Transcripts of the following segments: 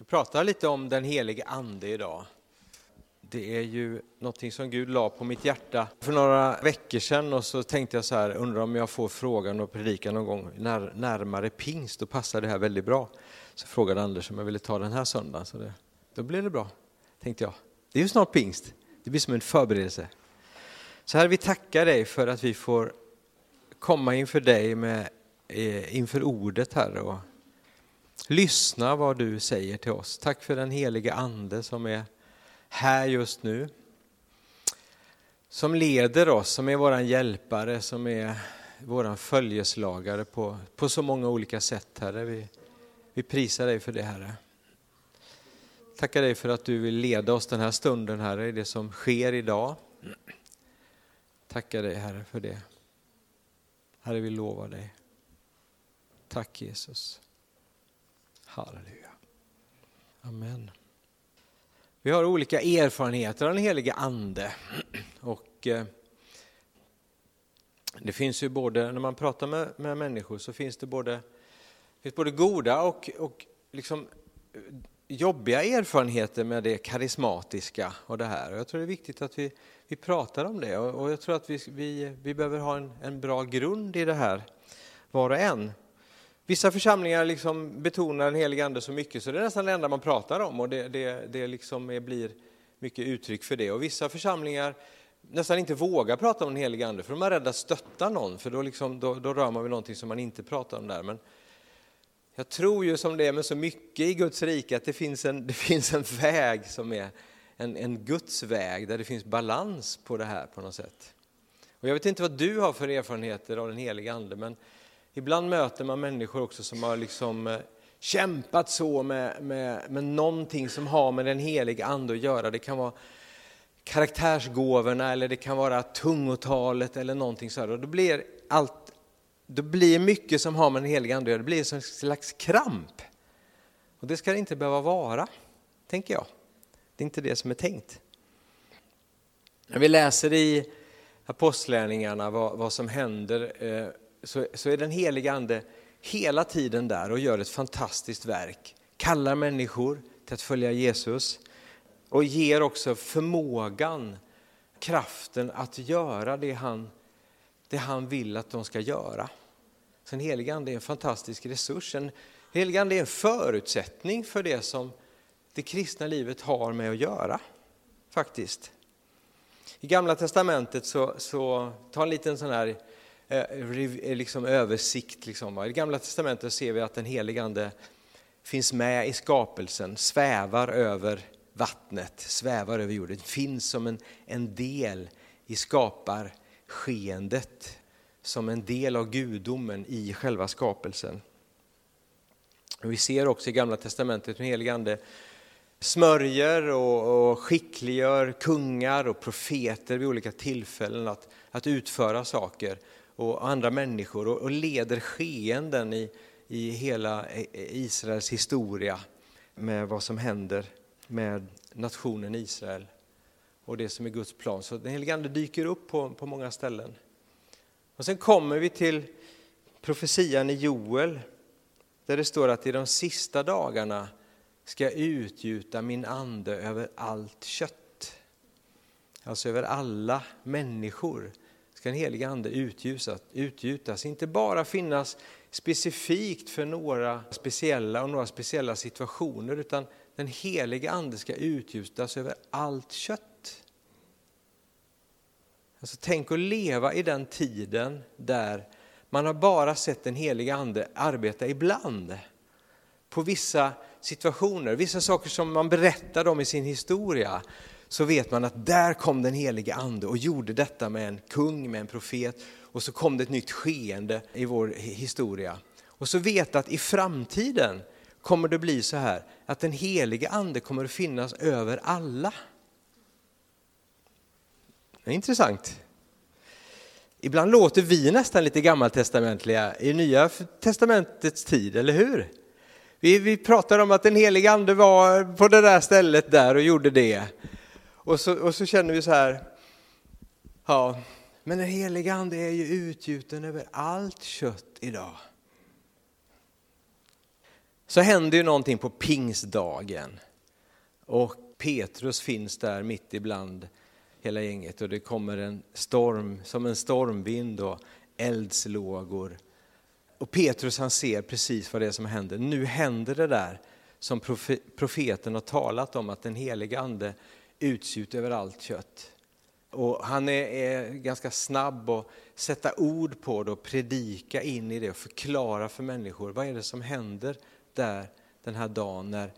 ska prata lite om den helige Ande idag. Det är ju någonting som Gud la på mitt hjärta för några veckor sedan och så tänkte jag så här, undrar om jag får frågan och predika någon gång när, närmare pingst, då passar det här väldigt bra. Så frågade Anders om jag ville ta den här söndagen, så det, då blev det bra, tänkte jag. Det är ju snart pingst, det blir som en förberedelse. Så här vi tackar dig för att vi får komma inför dig med, eh, inför ordet här. och lyssna vad du säger till oss. Tack för den helige Ande som är här just nu. Som leder oss, som är våran hjälpare, som är våran följeslagare på, på så många olika sätt Herre. Vi, vi prisar dig för det Herre. Tackar dig för att du vill leda oss den här stunden Herre i det som sker idag. Tackar dig Herre för det. Herre, vi lovar dig. Tack Jesus. Halleluja. Amen. Vi har olika erfarenheter av den helige Ande. Och eh, det finns ju både, när man pratar med, med människor så finns det både, finns både goda och, och liksom jobbiga erfarenheter med det karismatiska och det här. Och jag tror det är viktigt att vi, vi pratar om det och, och jag tror att vi, vi, vi behöver ha en, en bra grund i det här, var och en. Vissa församlingar liksom betonar den helige Ande så mycket så det är nästan det enda man pratar om och det, det, det liksom är, blir mycket uttryck för det. Och vissa församlingar nästan inte vågar prata om den helige Ande för de är rädda att stötta någon för då, liksom, då, då rör man vid någonting som man inte pratar om där. Men jag tror ju som det är med så mycket i Guds rike att det finns en, det finns en väg som är en, en Guds väg där det finns balans på det här på något sätt. Och jag vet inte vad du har för erfarenheter av den helige Ande men Ibland möter man människor också som har liksom eh, kämpat så med, med, med någonting som har med den heliga ande att göra. Det kan vara karaktärsgåvorna eller det kan vara tungotalet eller någonting sådär. Och då blir allt, då blir mycket som har med den heliga ande att göra, det blir som en slags kramp. Och det ska det inte behöva vara, tänker jag. Det är inte det som är tänkt. När vi läser i Apostlärningarna vad, vad som händer eh, så, så är den heliga Ande hela tiden där och gör ett fantastiskt verk. Kallar människor till att följa Jesus och ger också förmågan, kraften att göra det han, det han vill att de ska göra. Så den heliga Ande är en fantastisk resurs. Den heliga Ande är en förutsättning för det som det kristna livet har med att göra, faktiskt. I Gamla Testamentet så, så ta en liten sån här Eh, eh, liksom översikt. Liksom. I Gamla Testamentet ser vi att den helige Ande finns med i skapelsen, svävar över vattnet, svävar över jorden, finns som en, en del i skaparskeendet, som en del av gudomen i själva skapelsen. Vi ser också i Gamla Testamentet hur den helige Ande smörjer och, och skickliggör kungar och profeter vid olika tillfällen att, att utföra saker och andra människor och, och leder skeenden i, i hela e-, e-, Israels historia med vad som händer med nationen Israel och det som är Guds plan. Så den helige Ande dyker upp på, på många ställen. Och sen kommer vi till profetian i Joel där det står att i de sista dagarna ska jag utgjuta min ande över allt kött. Alltså över alla människor ska den heliga Ande utgjutas, utgjutas, inte bara finnas specifikt för några speciella och några speciella situationer, utan den heliga Ande ska utgjutas över allt kött. Alltså, tänk att leva i den tiden där man har bara sett den heliga Ande arbeta ibland. På vissa situationer, vissa saker som man berättade om i sin historia så vet man att där kom den helige ande och gjorde detta med en kung, med en profet och så kom det ett nytt skeende i vår historia. Och så vet att i framtiden kommer det bli så här att den helige ande kommer att finnas över alla. Det är intressant. Ibland låter vi nästan lite gammaltestamentliga i nya testamentets tid, eller hur? Vi, vi pratar om att den helige ande var på det där stället där och gjorde det. Och så, och så känner vi så här, ja, men den heliga ande är ju utgjuten över allt kött idag. Så händer ju någonting på pingstdagen. Och Petrus finns där mitt ibland hela gänget och det kommer en storm, som en stormvind och eldslågor. Och Petrus han ser precis vad det är som händer. Nu händer det där som profeten har talat om, att den heliga ande utsut över allt kött. Och han är, är, ganska snabb att sätta ord på det och predika in i det och förklara för människor vad är det som händer där den här dagen när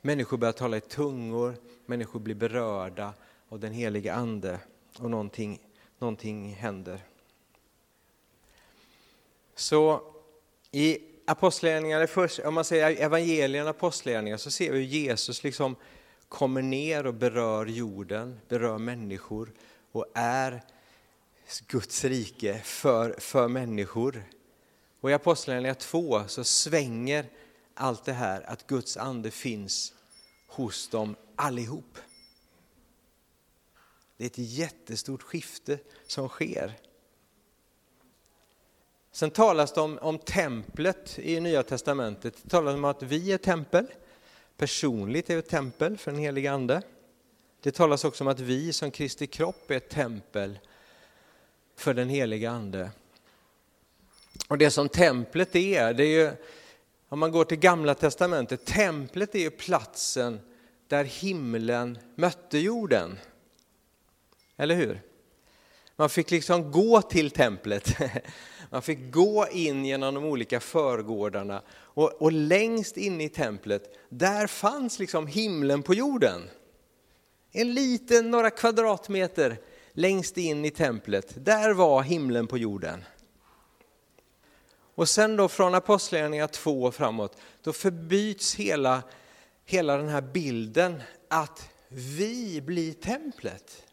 människor börjar tala i tungor, människor blir berörda av den heliga ande och någonting, någonting händer. Så i Apostlagärningarna, om man säger evangelierna apostlagärningarna så ser vi hur Jesus liksom kommer ner och berör jorden, berör människor och är Guds rike för, för människor. Och i Apostlagärningarna 2 så svänger allt det här att Guds ande finns hos dem allihop. Det är ett jättestort skifte som sker. Sen talas det om, om templet i Nya Testamentet. Det talas om att vi är tempel. Personligt är ett tempel för den helige Ande. Det talas också om att vi som Kristi kropp är ett tempel för den heliga Ande. Och det som templet är, det är ju, om man går till Gamla Testamentet, templet är ju platsen där himlen mötte jorden. Eller hur? Man fick liksom gå till templet. Man fick gå in genom de olika förgårdarna och, och längst in i templet, där fanns liksom himlen på jorden. En liten, några kvadratmeter längst in i templet, där var himlen på jorden. Och sen då från Apostlagärningarna 2 och framåt, då förbyts hela, hela den här bilden att vi blir templet.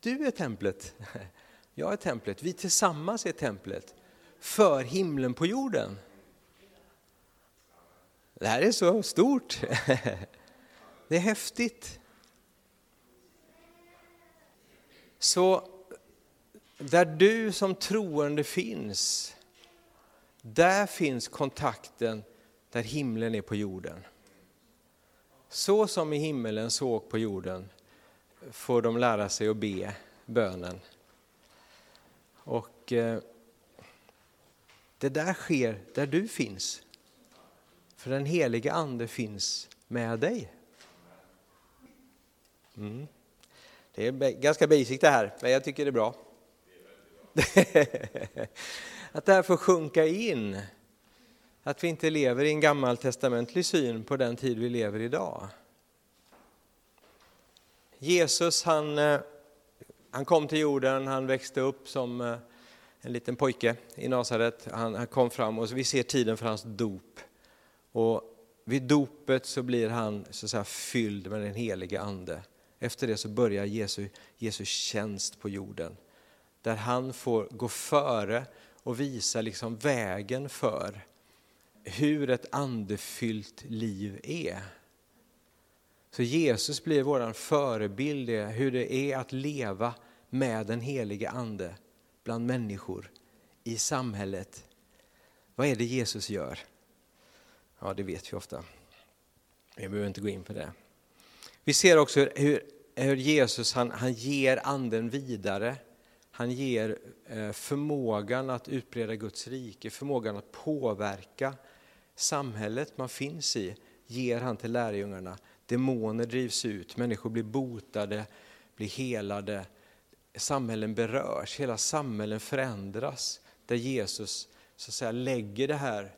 Du är templet, jag är templet, vi tillsammans är templet för himlen på jorden. Det här är så stort. Det är häftigt. Så där du som troende finns, där finns kontakten där himlen är på jorden. Så som i himmelen såg på jorden får de lära sig att be bönen. Och eh, det där sker där du finns. För den heliga ande finns med dig. Mm. Det är ganska basic det här, men jag tycker det är bra. att det här får sjunka in. Att vi inte lever i en gammaltestamentlig syn på den tid vi lever idag. Jesus han, eh, han kom till jorden, han växte upp som eh, en liten pojke i Nasaret. Han, han kom fram och vi ser tiden för hans dop. Och vid dopet så blir han så att säga, fylld med den helige ande. Efter det så börjar Jesu, Jesu tjänst på jorden. Där han får gå före och visa liksom vägen för hur ett andefyllt liv är. Så Jesus blir vår förebild i hur det är att leva med den helige ande bland människor, i samhället. Vad är det Jesus gör? Ja, det vet vi ofta. Vi behöver inte gå in på det. Vi ser också hur, hur Jesus han, han ger anden vidare. Han ger eh, förmågan att utbreda Guds rike, förmågan att påverka samhället man finns i, ger han till lärjungarna. Demoner drivs ut, människor blir botade, blir helade, samhällen berörs, hela samhällen förändras. Där Jesus så att säga, lägger det här,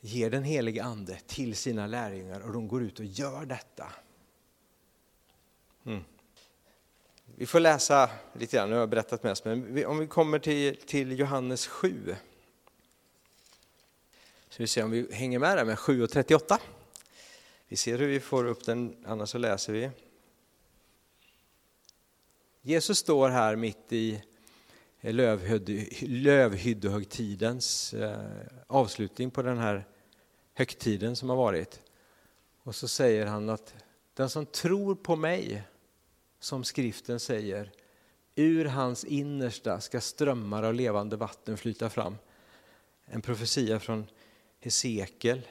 ger den helige ande till sina lärjungar och de går ut och gör detta. Mm. Vi får läsa lite grann, nu har jag berättat mest, men om vi kommer till, till Johannes 7. Så vi ser om vi hänger med där med 7 och 38. Vi ser hur vi får upp den, annars så läser vi. Jesus står här mitt i lövhyddohögtidens eh, avslutning på den här högtiden som har varit. Och så säger han att den som tror på mig, som skriften säger, ur hans innersta ska strömmar av levande vatten flyta fram. En profetia från Hesekiel.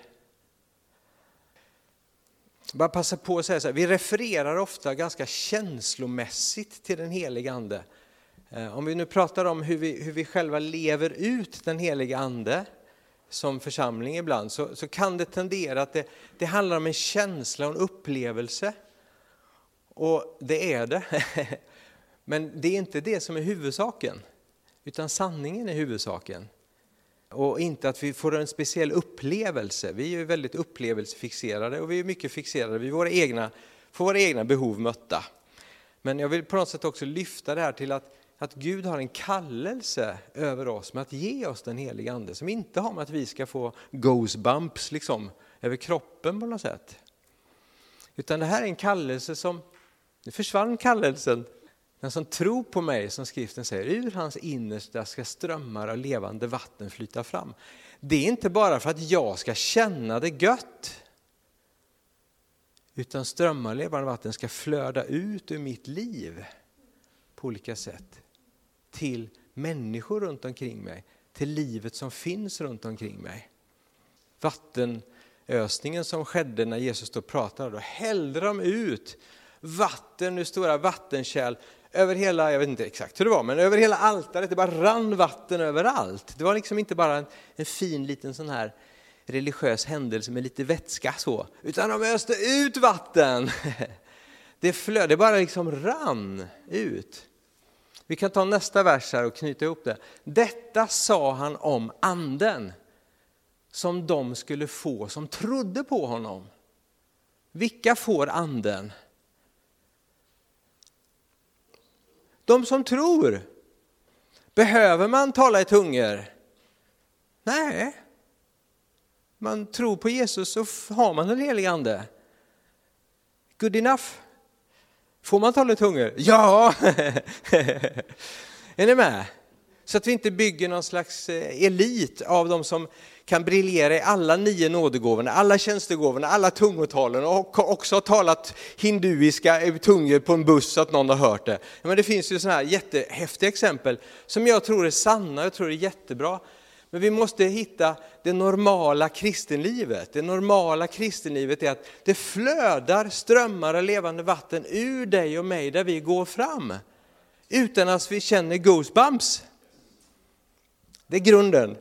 Bara passa på att säga så här, vi refererar ofta ganska känslomässigt till den helige Ande. Eh, om vi nu pratar om hur vi, hur vi själva lever ut den helige Ande som församling ibland så, så kan det tendera att det, det handlar om en känsla och en upplevelse. Och det är det. Men det är inte det som är huvudsaken, utan sanningen är huvudsaken. Och inte att vi får en speciell upplevelse. Vi är ju väldigt upplevelsefixerade och vi är mycket fixerade vid våra egna, får våra egna behov mötta. Men jag vill på något sätt också lyfta det här till att, att Gud har en kallelse över oss med att ge oss den heliga Ande som inte har med att vi ska få goosebumps liksom, över kroppen på något sätt. Utan det här är en kallelse som, nu försvann kallelsen den som tror på mig, som skriften säger, ur hans innersta ska strömmar av levande vatten flyta fram. Det är inte bara för att jag ska känna det gött, utan strömmar av levande vatten ska flöda ut ur mitt liv på olika sätt till människor runt omkring mig, till livet som finns runt omkring mig. Vattenösningen som skedde när Jesus då pratade, då hällde de ut vatten ur stora vattenkärl över hela, jag vet inte exakt hur det var, men över hela altaret, det bara rann vatten överallt. Det var liksom inte bara en, en fin liten sån här religiös händelse med lite vätska så, utan de öste ut vatten. Det flödade, det bara liksom rann ut. Vi kan ta nästa vers här och knyta ihop det. Detta sa han om anden som de skulle få som trodde på honom. Vilka får anden? De som tror. Behöver man tala i tungor? Nej. Man tror på Jesus så har man den helige Ande. Good enough. Får man tala i tungor? Ja! är ni med? Så att vi inte bygger någon slags eh, elit av de som kan briljera i alla nio nådegåvorna, alla tjänstegåvorna, alla tungotalen och också har talat hinduiska tungor på en buss så att någon har hört det. Men det finns ju sådana här jättehäftiga exempel som jag tror är sanna, jag tror är jättebra. Men vi måste hitta det normala kristenlivet. Det normala kristenlivet är att det flödar strömmar av levande vatten ur dig och mig där vi går fram. Utan att vi känner goosebumps. Det är grunden.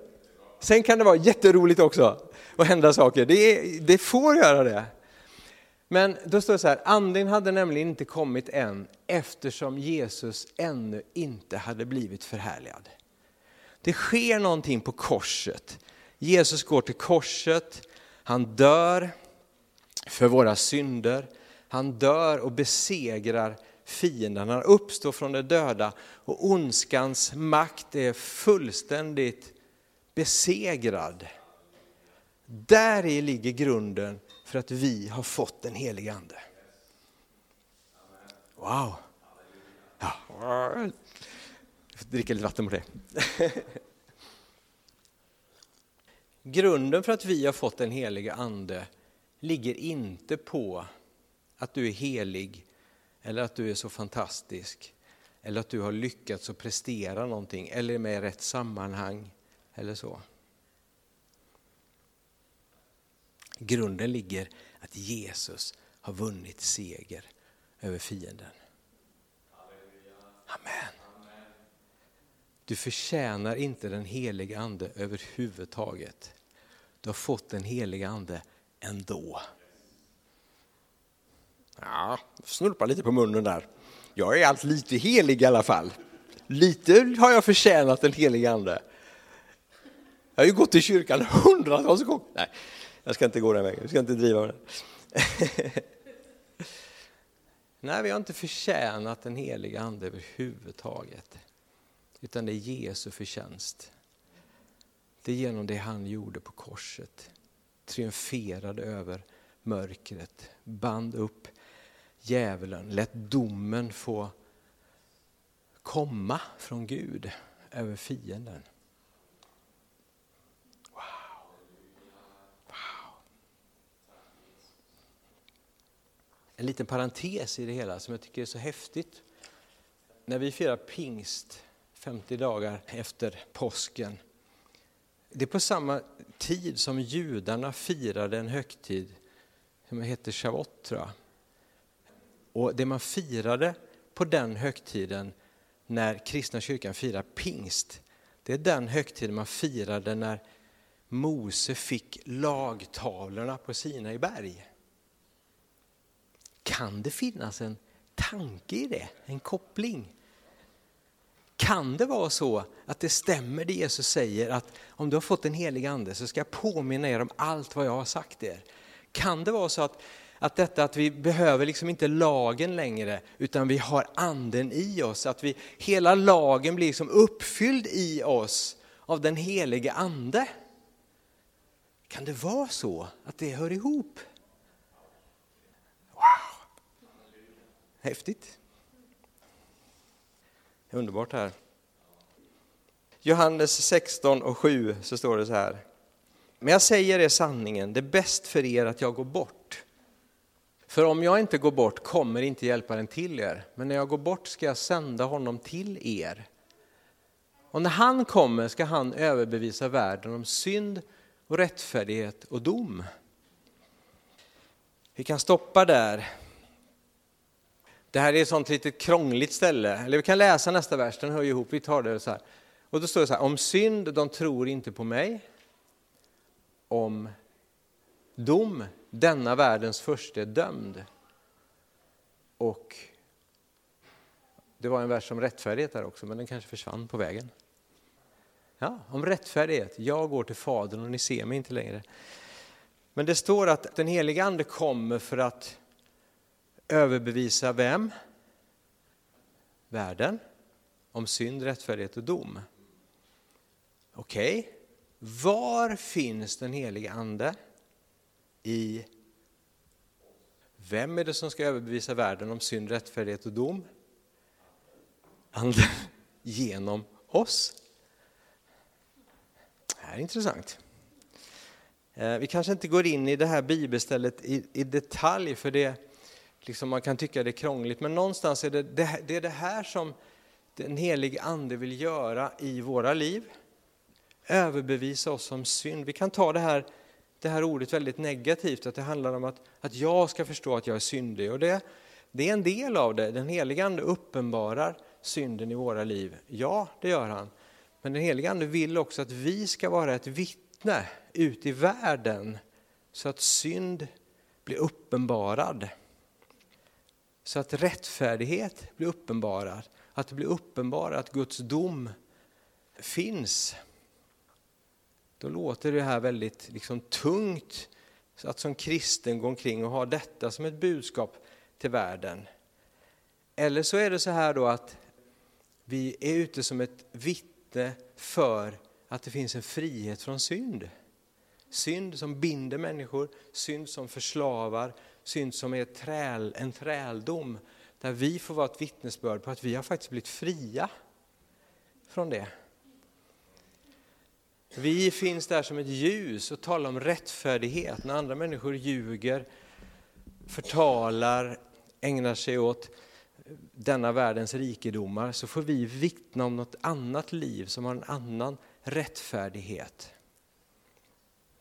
Sen kan det vara jätteroligt också att hända saker. Det, är, det får göra det. Men då står det så här, anden hade nämligen inte kommit än eftersom Jesus ännu inte hade blivit förhärligad. Det sker någonting på korset. Jesus går till korset, han dör för våra synder, han dör och besegrar fienden, han uppstår från de döda och ondskans makt är fullständigt besegrad. Där i ligger grunden för att vi har fått den helige Ande. Wow! Ja. Jag får dricka lite vatten på det. Grunden för att vi har fått den helige Ande ligger inte på att du är helig eller att du är så fantastisk eller att du har lyckats att prestera någonting eller är med i rätt sammanhang eller så. Grunden ligger att Jesus har vunnit seger över fienden. Amen. Du förtjänar inte den heliga ande överhuvudtaget. Du har fått den heliga ande ändå. Ja, snurpa lite på munnen där. Jag är allt lite helig i alla fall. Lite har jag förtjänat den helige ande. Jag har ju gått i kyrkan hundratals gånger. Nej, jag ska inte gå den vägen, jag ska inte driva med det. Nej, vi har inte förtjänat den heliga Ande överhuvudtaget. Utan det är Jesu förtjänst. Det är genom det han gjorde på korset. Triumferade över mörkret, band upp djävulen, lät domen få komma från Gud över fienden. en liten parentes i det hela som jag tycker är så häftigt. När vi firar pingst 50 dagar efter påsken, det är på samma tid som judarna firade en högtid som heter Shavuot, tror jag. Och det man firade på den högtiden när kristna kyrkan firar pingst, det är den högtiden man firade när Mose fick lagtavlorna på Sinai berg. Kan det finnas en tanke i det, en koppling? Kan det vara så att det stämmer det Jesus säger att om du har fått en helig ande så ska jag påminna er om allt vad jag har sagt er? Kan det vara så att, att detta att vi behöver liksom inte lagen längre utan vi har anden i oss, att vi, hela lagen blir liksom uppfylld i oss av den helige ande? Kan det vara så att det hör ihop? Wow! Häftigt. Underbart här. Johannes 16 och 7 så står det så här. Men jag säger er sanningen, det är bäst för er att jag går bort. För om jag inte går bort kommer inte hjälparen till er, men när jag går bort ska jag sända honom till er. Och när han kommer ska han överbevisa världen om synd och rättfärdighet och dom. Vi kan stoppa där. Det här är ett sånt litet krångligt ställe, eller vi kan läsa nästa vers, den hör ju ihop, vi tar det så här. Och då står det så här, om synd, de tror inte på mig. Om dom, denna världens första är dömd. Och det var en vers om rättfärdighet där också, men den kanske försvann på vägen. Ja, om rättfärdighet. Jag går till Fadern och ni ser mig inte längre. Men det står att den heliga Ande kommer för att överbevisa vem? Världen. Om synd, rättfärdighet och dom. Okej, okay. var finns den heliga Ande? I vem är det som ska överbevisa världen om synd, rättfärdighet och dom? Anden genom oss. Det här är intressant. Eh, vi kanske inte går in i det här bibelstället i, i detalj, för det, liksom man kan tycka det är krångligt, men någonstans är det det, det är det här som den helige Ande vill göra i våra liv. Överbevisa oss om synd. Vi kan ta det här, det här ordet väldigt negativt, att det handlar om att, att jag ska förstå att jag är syndig. Och det, det är en del av det. Den helige Ande uppenbarar synden i våra liv. Ja, det gör han. Men den helige Ande vill också att vi ska vara ett vittne ut i världen så att synd blir uppenbarad. Så att rättfärdighet blir uppenbarad, att det blir uppenbarat att Guds dom finns. Då låter det här väldigt liksom tungt så att som kristen gå omkring och ha detta som ett budskap till världen. Eller så är det så här då att vi är ute som ett vittne för att det finns en frihet från synd. Synd som binder människor, synd som förslavar, synd som är träl, en träldom. Där vi får vara ett vittnesbörd på att vi har faktiskt blivit fria från det. Vi finns där som ett ljus och talar om rättfärdighet när andra människor ljuger, förtalar, ägnar sig åt denna världens rikedomar så får vi vittna om något annat liv som har en annan rättfärdighet.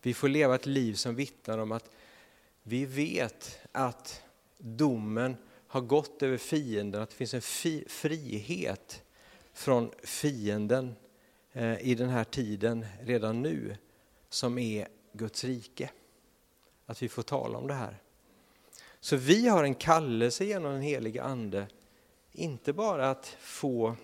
Vi får leva ett liv som vittnar om att vi vet att domen har gått över fienden, att det finns en fi frihet från fienden Eh, i den här tiden redan nu som är Guds rike. Att vi får tala om det här. Så vi har en kallelse genom den heliga Ande, inte bara att få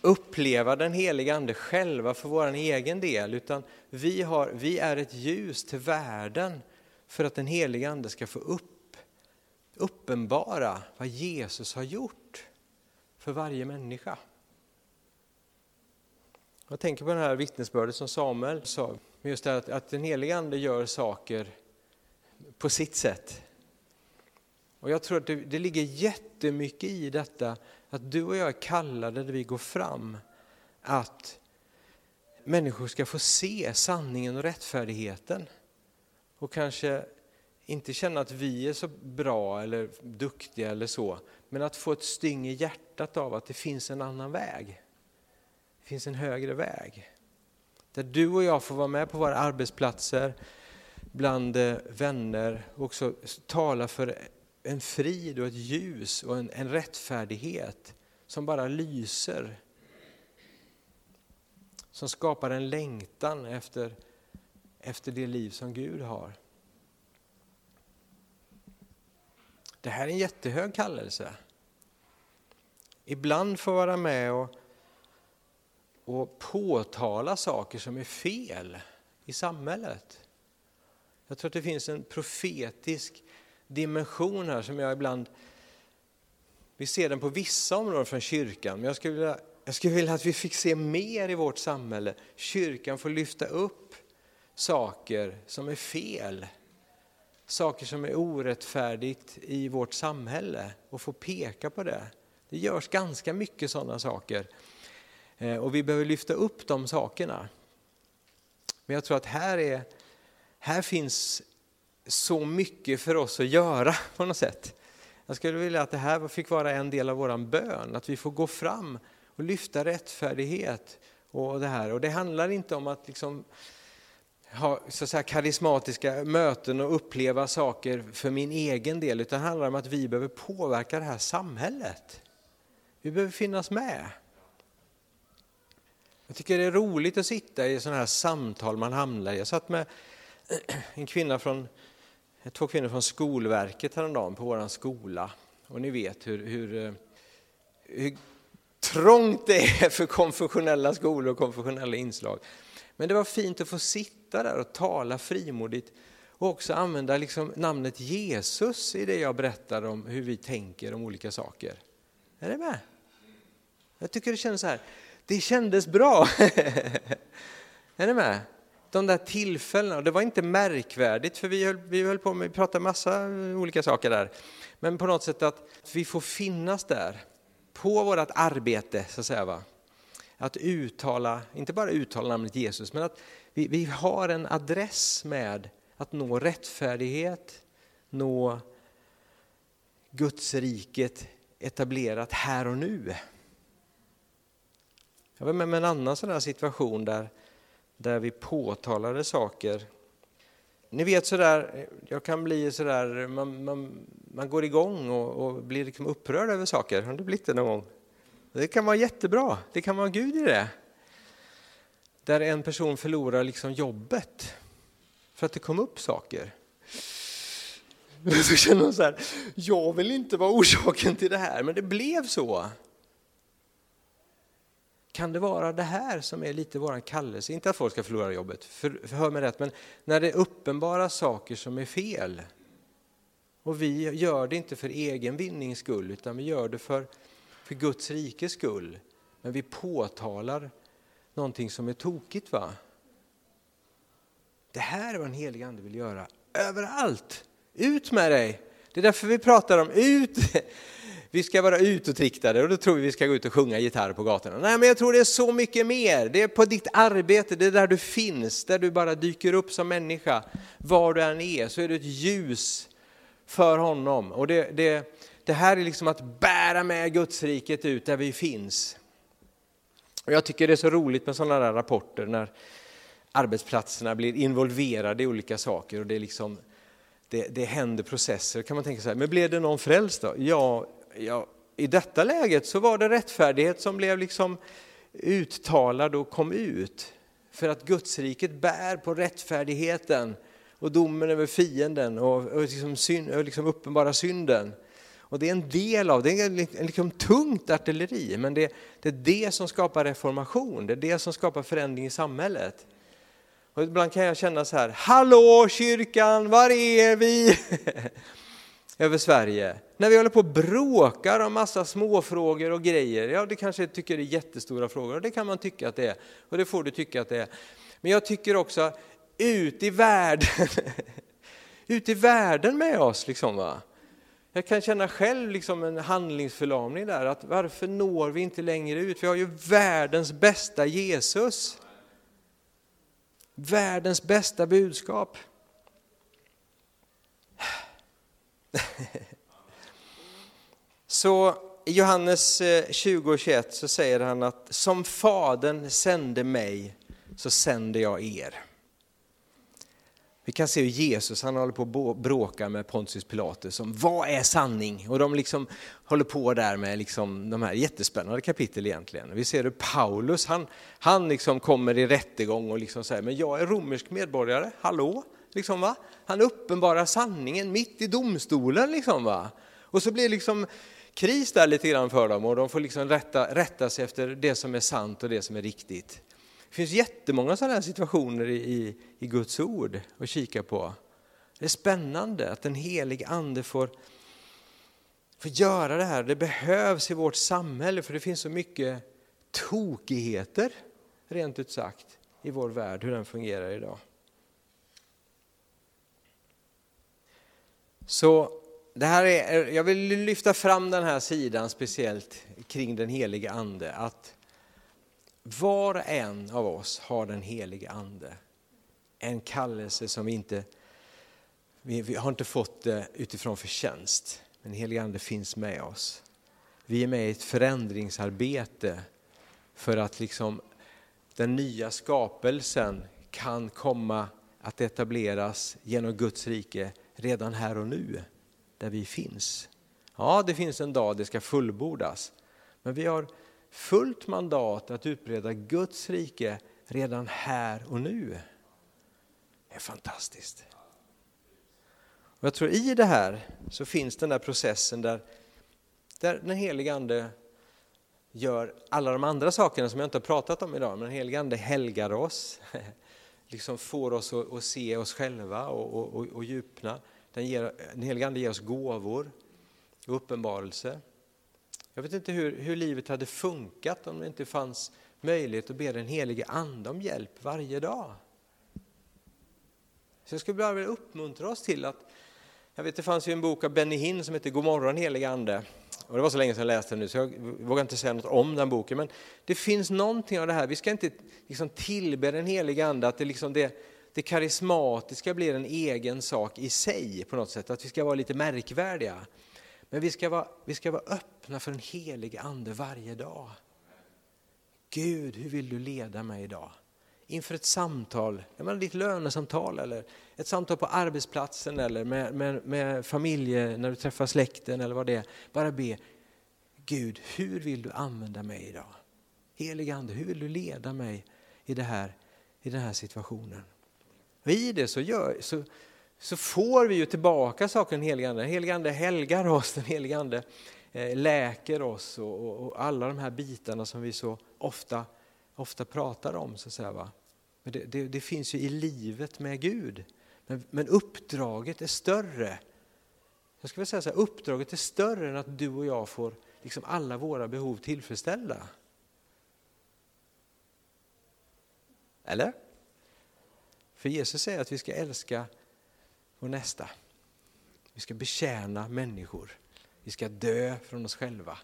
uppleva den heliga Ande själva för vår egen del, utan vi, har, vi är ett ljus till världen för att den heliga Ande ska få upp, uppenbara vad Jesus har gjort för varje människa. Jag tänker på det här vittnesbördet som Samuel sa, just det att, att den helige Ande gör saker på sitt sätt. Och jag tror att det, det ligger jättemycket i detta att du och jag är kallade när vi går fram att människor ska få se sanningen och rättfärdigheten. Och kanske inte känna att vi är så bra eller duktiga eller så, men att få ett styng i hjärtat av att det finns en annan väg. Det finns en högre väg. Där du och jag får vara med på våra arbetsplatser, bland eh, vänner och också tala för en frid och ett ljus och en, en rättfärdighet som bara lyser. Som skapar en längtan efter, efter det liv som Gud har. Det här är en jättehög kallelse. Ibland får vara med och, och påtala saker som är fel i samhället. Jag tror att det finns en profetisk dimension här som jag ibland... Vi ser den på vissa områden från kyrkan, men jag skulle vilja, jag skulle vilja att vi fick se mer i vårt samhälle. Kyrkan får lyfta upp saker som är fel saker som är orättfärdigt i vårt samhälle och få peka på det. Det görs ganska mycket sådana saker Eh, och vi behöver lyfta upp de sakerna. Men jag tror att här, är, här finns så mycket för oss att göra på något sätt. Jag skulle vilja att det här fick vara en del av vår bön, att vi får gå fram och lyfta rättfärdighet och det här. Och det handlar inte om att liksom ha så att säga, karismatiska möten och uppleva saker för min egen del, utan det handlar om att vi behöver påverka det här samhället. Vi behöver finnas med. Jag tycker det är roligt att sitta i sådana här samtal man hamnar i. Jag satt med en kvinna från, två kvinnor från Skolverket häromdagen på vår skola. Och ni vet hur, hur, eh, hur trångt det är för konfessionella skolor och konfessionella inslag. Men det var fint att få sitta där och tala frimodigt och också använda liksom namnet Jesus i det jag berättar om hur vi tänker om olika saker. Är det med? Jag tycker det känns så här, det kändes bra. är ni med? De där tillfällena, det var inte märkvärdigt för vi höll, vi höll på med, vi pratade massa olika saker där. Men på något sätt att vi får finnas där på vårt arbete så att säga. Va? att uttala, inte bara uttala namnet Jesus, men att vi, vi har en adress med att nå rättfärdighet, nå Guds riket etablerat här och nu. Jag var med om en annan sån situation där, där vi påtalade saker. Ni vet sådär, jag kan bli sådär, man, man, man går igång och, och blir liksom upprörd över saker. Har du blivit det någon gång? Det kan vara jättebra, det kan vara Gud i det. Där en person förlorar liksom jobbet för att det kom upp saker. Så känner hon så här, jag vill inte vara orsaken till det här, men det blev så. Kan det vara det här som är lite vår kallelse? Inte att folk ska förlora jobbet, för, för hör mig rätt, men när det är uppenbara saker som är fel. Och vi gör det inte för egen vinnings skull, utan vi gör det för för Guds rikes skull. Men vi påtalar någonting som är tokigt. va? Det här är vad en helig ande vill göra överallt. Ut med dig! Det är därför vi pratar om ut. Vi ska vara utåtriktade och då tror vi vi ska gå ut och sjunga gitarr på gatorna. Nej, men jag tror det är så mycket mer. Det är på ditt arbete, det är där du finns, där du bara dyker upp som människa. Var du än är så är du ett ljus för honom. Och det, det, det här är liksom att bära med Gudsriket ut där vi finns. Och jag tycker det är så roligt med sådana där rapporter när arbetsplatserna blir involverade i olika saker och det, är liksom, det, det händer processer. kan man tänka så här, men blev det någon frälst då? Ja, ja, i detta läget så var det rättfärdighet som blev liksom uttalad och kom ut. För att Gudsriket bär på rättfärdigheten och domen över fienden och, och, liksom, synd, och liksom uppenbara synden. Och det är en del av, det är liksom tungt artilleri, men det, det är det som skapar reformation, det är det som skapar förändring i samhället. Och ibland kan jag känna så här, hallå kyrkan, var är vi? Över Sverige. När vi håller på och bråkar om massa småfrågor och grejer, ja det kanske tycker det är jättestora frågor, och det kan man tycka att det är, och det får du tycka att det är. Men jag tycker också, ut i världen, ut i världen med oss liksom va. Jag kan känna själv liksom en handlingsförlamning där, att varför når vi inte längre ut? Vi har ju världens bästa Jesus. Världens bästa budskap. Så i Johannes eh, 20 och 21 så säger han att som Fadern sände mig, så sänder jag er. Vi kan se hur Jesus han håller på att bråka med Pontius Pilatus om vad är sanning? Och de liksom håller på där med liksom de här jättespännande kapitel egentligen. Vi ser hur Paulus, han, han liksom kommer i rättegång och liksom säger, men jag är romersk medborgare, hallå? Liksom, va? Han uppenbarar sanningen mitt i domstolen. Liksom, va? Och så blir det liksom kris där lite grann för dem och de får liksom rätta, rätta sig efter det som är sant och det som är riktigt. Det finns jättemånga sådana här situationer i, i Guds ord att kika på. Det är spännande att den helige ande får, får göra det här. Det behövs i vårt samhälle för det finns så mycket tokigheter, rent ut sagt, i vår värld, hur den fungerar idag. Så det här är, jag vill lyfta fram den här sidan speciellt kring den helige ande. Att var och en av oss har den helige ande. En kallelse som vi inte, vi, vi har inte fått det utifrån förtjänst. Men den helige ande finns med oss. Vi är med i ett förändringsarbete för att liksom den nya skapelsen kan komma att etableras genom Guds rike redan här och nu, där vi finns. Ja, det finns en dag det ska fullbordas, men vi har fullt mandat att utbreda Guds rike redan här och nu. Det är fantastiskt. Och jag tror i det här så finns den där processen där, där den helige Ande gör alla de andra sakerna som jag inte har pratat om idag, men den helige Ande helgar oss, liksom får oss att, att se oss själva och, och, och djupna. Den, ger, den helige Ande ger oss gåvor och uppenbarelse. Jag vet inte hur, hur livet hade funkat om det inte fanns möjlighet att be den helige Ande om hjälp varje dag. Så jag skulle bara vilja uppmuntra oss till att, jag vet det fanns ju en bok av Benny Hinn som heter God morgon helige Ande. Och det var så länge sedan jag läste den nu så jag vågar inte säga något om den boken. Men det finns någonting av det här, vi ska inte liksom tillbe den helige Ande, att det, liksom det, det karismatiska blir en egen sak i sig på något sätt, att vi ska vara lite märkvärdiga. Men vi ska vara, vi ska vara öppna för den helige Ande varje dag. Gud, hur vill du leda mig idag? Inför ett samtal, menar ditt lönesamtal eller ett samtal på arbetsplatsen eller med, med, med familje, när du träffar släkten eller vad det är. Bara be, Gud, hur vill du använda mig idag? Helige Ande, hur vill du leda mig i, det här, i den här situationen? Och I det så, gör, så, så får vi ju tillbaka saker den helige Ande. Den helige Ande helgar oss, den helige Ande eh, läker oss och, och, och, alla de här bitarna som vi så ofta, ofta pratar om. Så att säga, va? Men det, det, det finns ju i livet med Gud. Men, men uppdraget är större. Jag skulle säga så här, uppdraget är större än att du och jag får liksom alla våra behov tillfredsställda. Eller? För Jesus säger att vi ska älska vår nästa. Vi ska betjäna människor. Vi ska dö från oss själva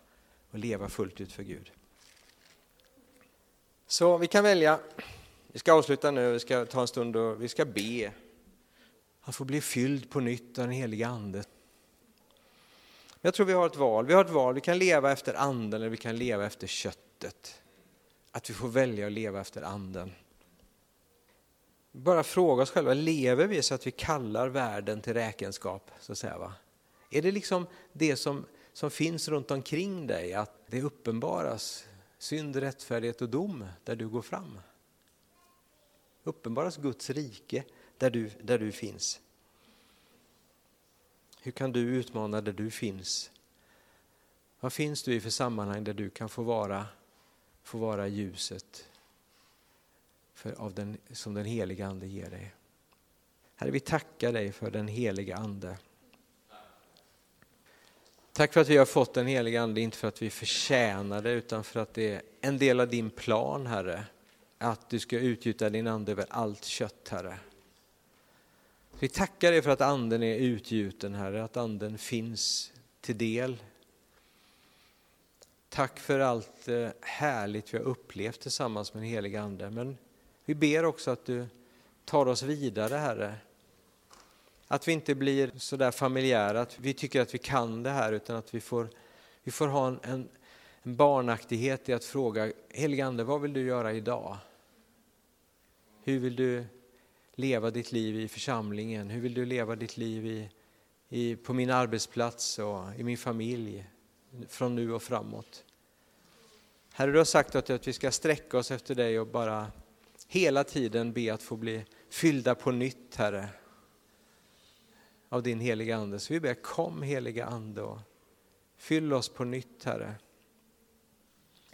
och leva fullt ut för Gud. Så vi kan välja. Vi ska avsluta nu, vi ska ta en stund och vi ska be. Han får bli fylld på nytt av den heliga Ande. Jag tror vi har ett val. Vi har ett val. Vi kan leva efter anden eller vi kan leva efter köttet. Att vi får välja att leva efter anden bara fråga oss själva, lever vi så att vi kallar världen till räkenskap? Så att säga, va? Är det liksom det som, som finns runt omkring dig, att det uppenbaras synd, rättfärdighet och dom där du går fram? Uppenbaras Guds rike där du, där du finns? Hur kan du utmana där du finns? Vad finns du i för sammanhang där du kan få vara, få vara ljuset för, av den, som den heliga Ande ger dig. Herre, vi tackar dig för den heliga Ande. Tack för att vi har fått den heliga Ande, inte för att vi förtjänar det, utan för att det är en del av din plan, Herre. Att du ska utgjuta din Ande över allt kött, Herre. Vi tackar dig för att Anden är utgjuten, Herre, att Anden finns till del. Tack för allt eh, härligt vi har upplevt tillsammans med den heliga Ande. Men vi ber också att du tar oss vidare, Herre. Att vi inte blir så där familjära, att vi tycker att vi kan det här, utan att vi får, vi får ha en, en, en barnaktighet i att fråga, Helige Ande, vad vill du göra idag? Hur vill du leva ditt liv i församlingen? Hur vill du leva ditt liv i, i, på min arbetsplats och i min familj från nu och framåt? Herre, du har sagt att vi ska sträcka oss efter dig och bara hela tiden be att få bli fyllda på nytt, Herre, av din heliga Ande. Så vi ber, kom heliga Ande och fyll oss på nytt, Herre.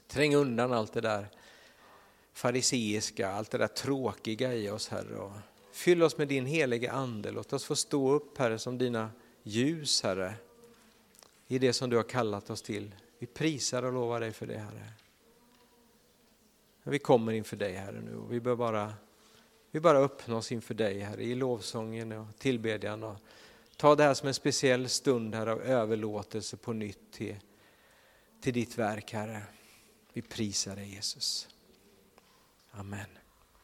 Träng undan allt det där fariseiska, allt det där tråkiga i oss, Herre. Och fyll oss med din heliga Ande. Låt oss få stå upp, Herre, som dina ljus, Herre, i det som du har kallat oss till. Vi prisar och lovar dig för det, Herre. Vi kommer inför dig, Herre, nu och vi bör bara, vi bara öppna oss inför dig, Herre, i lovsången och tillbedjan. Och ta det här som en speciell stund, här av överlåtelse på nytt till, till ditt verk, Herre. Vi prisar dig, Jesus. Amen.